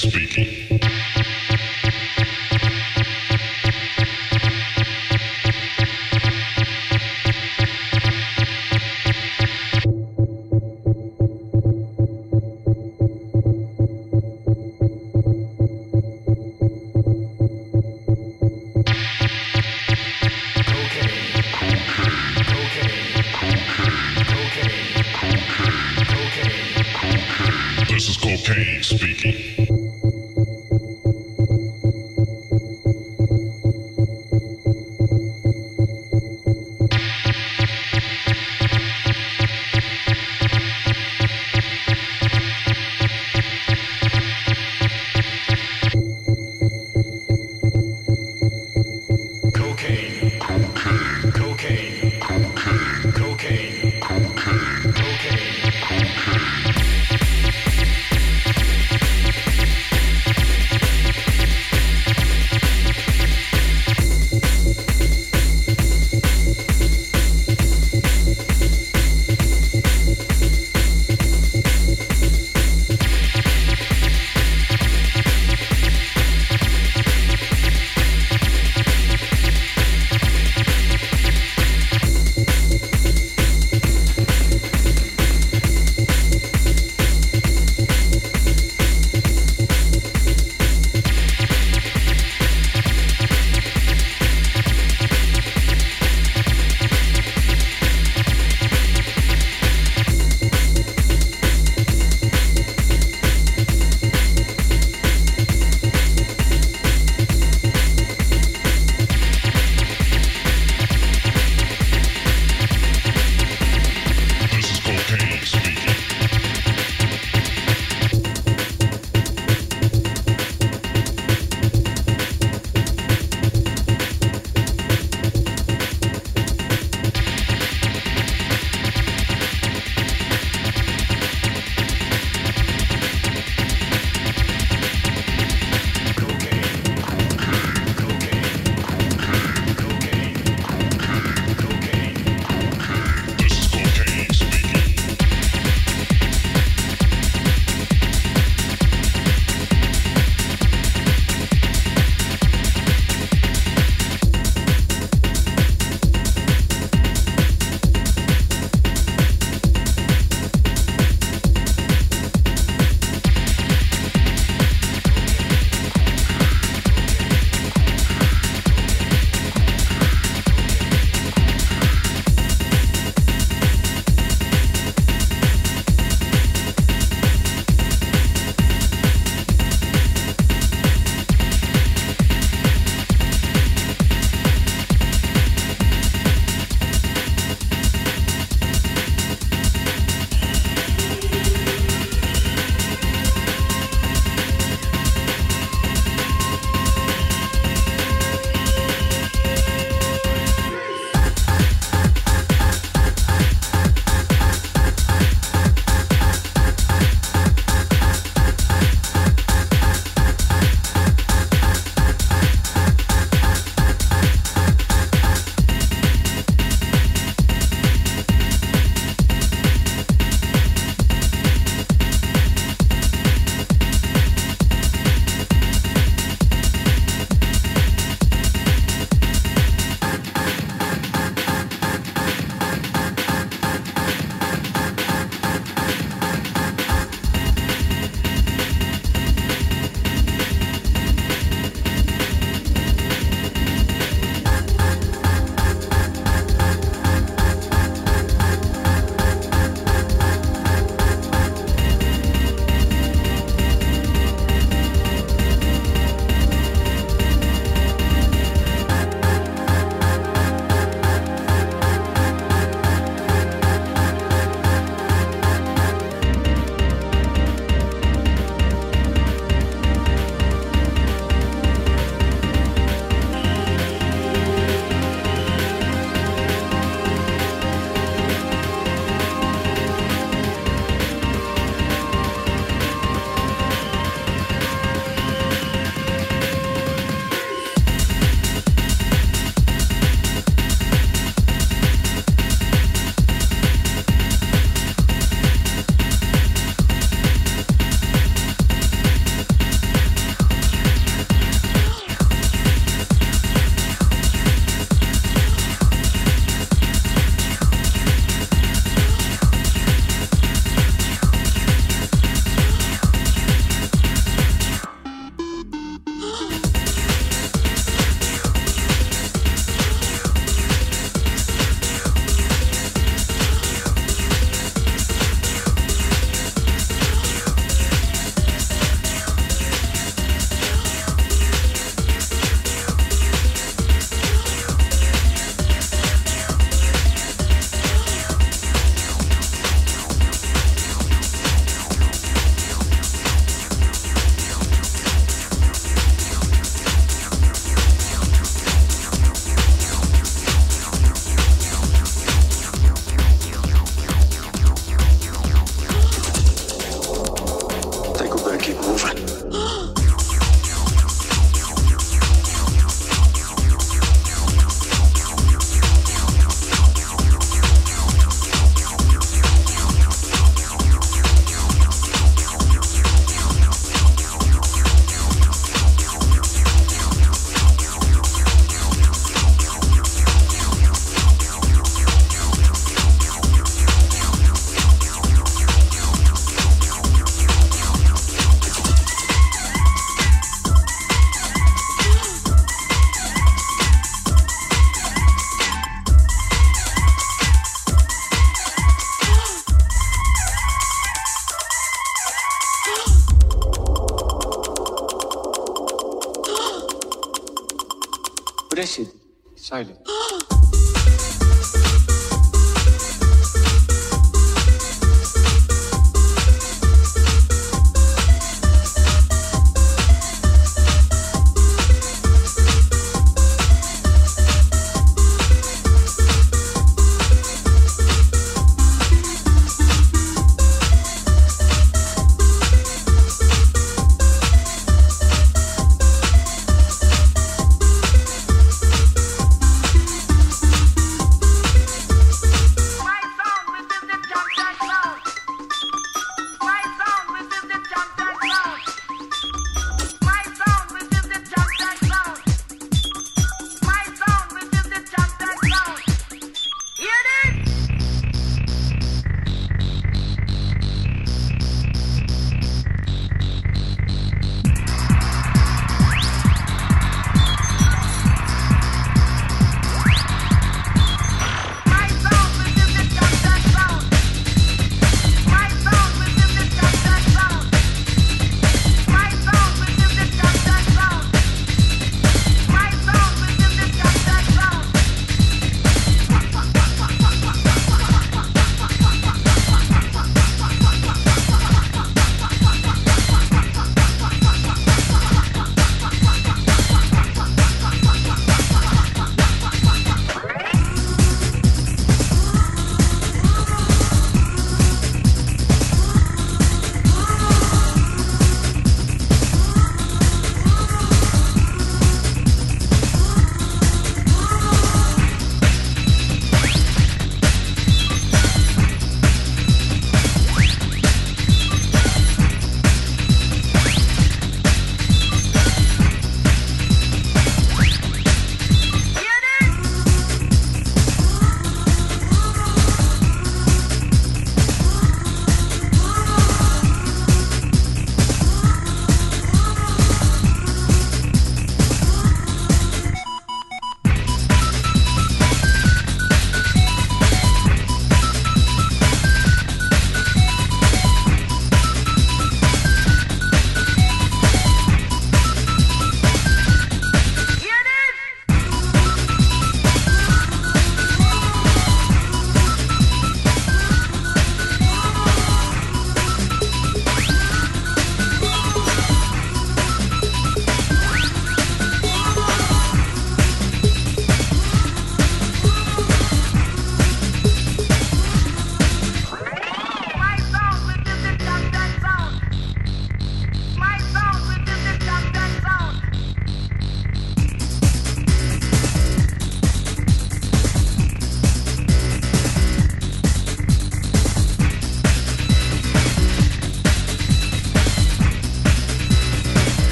Speaking.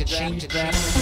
to change that.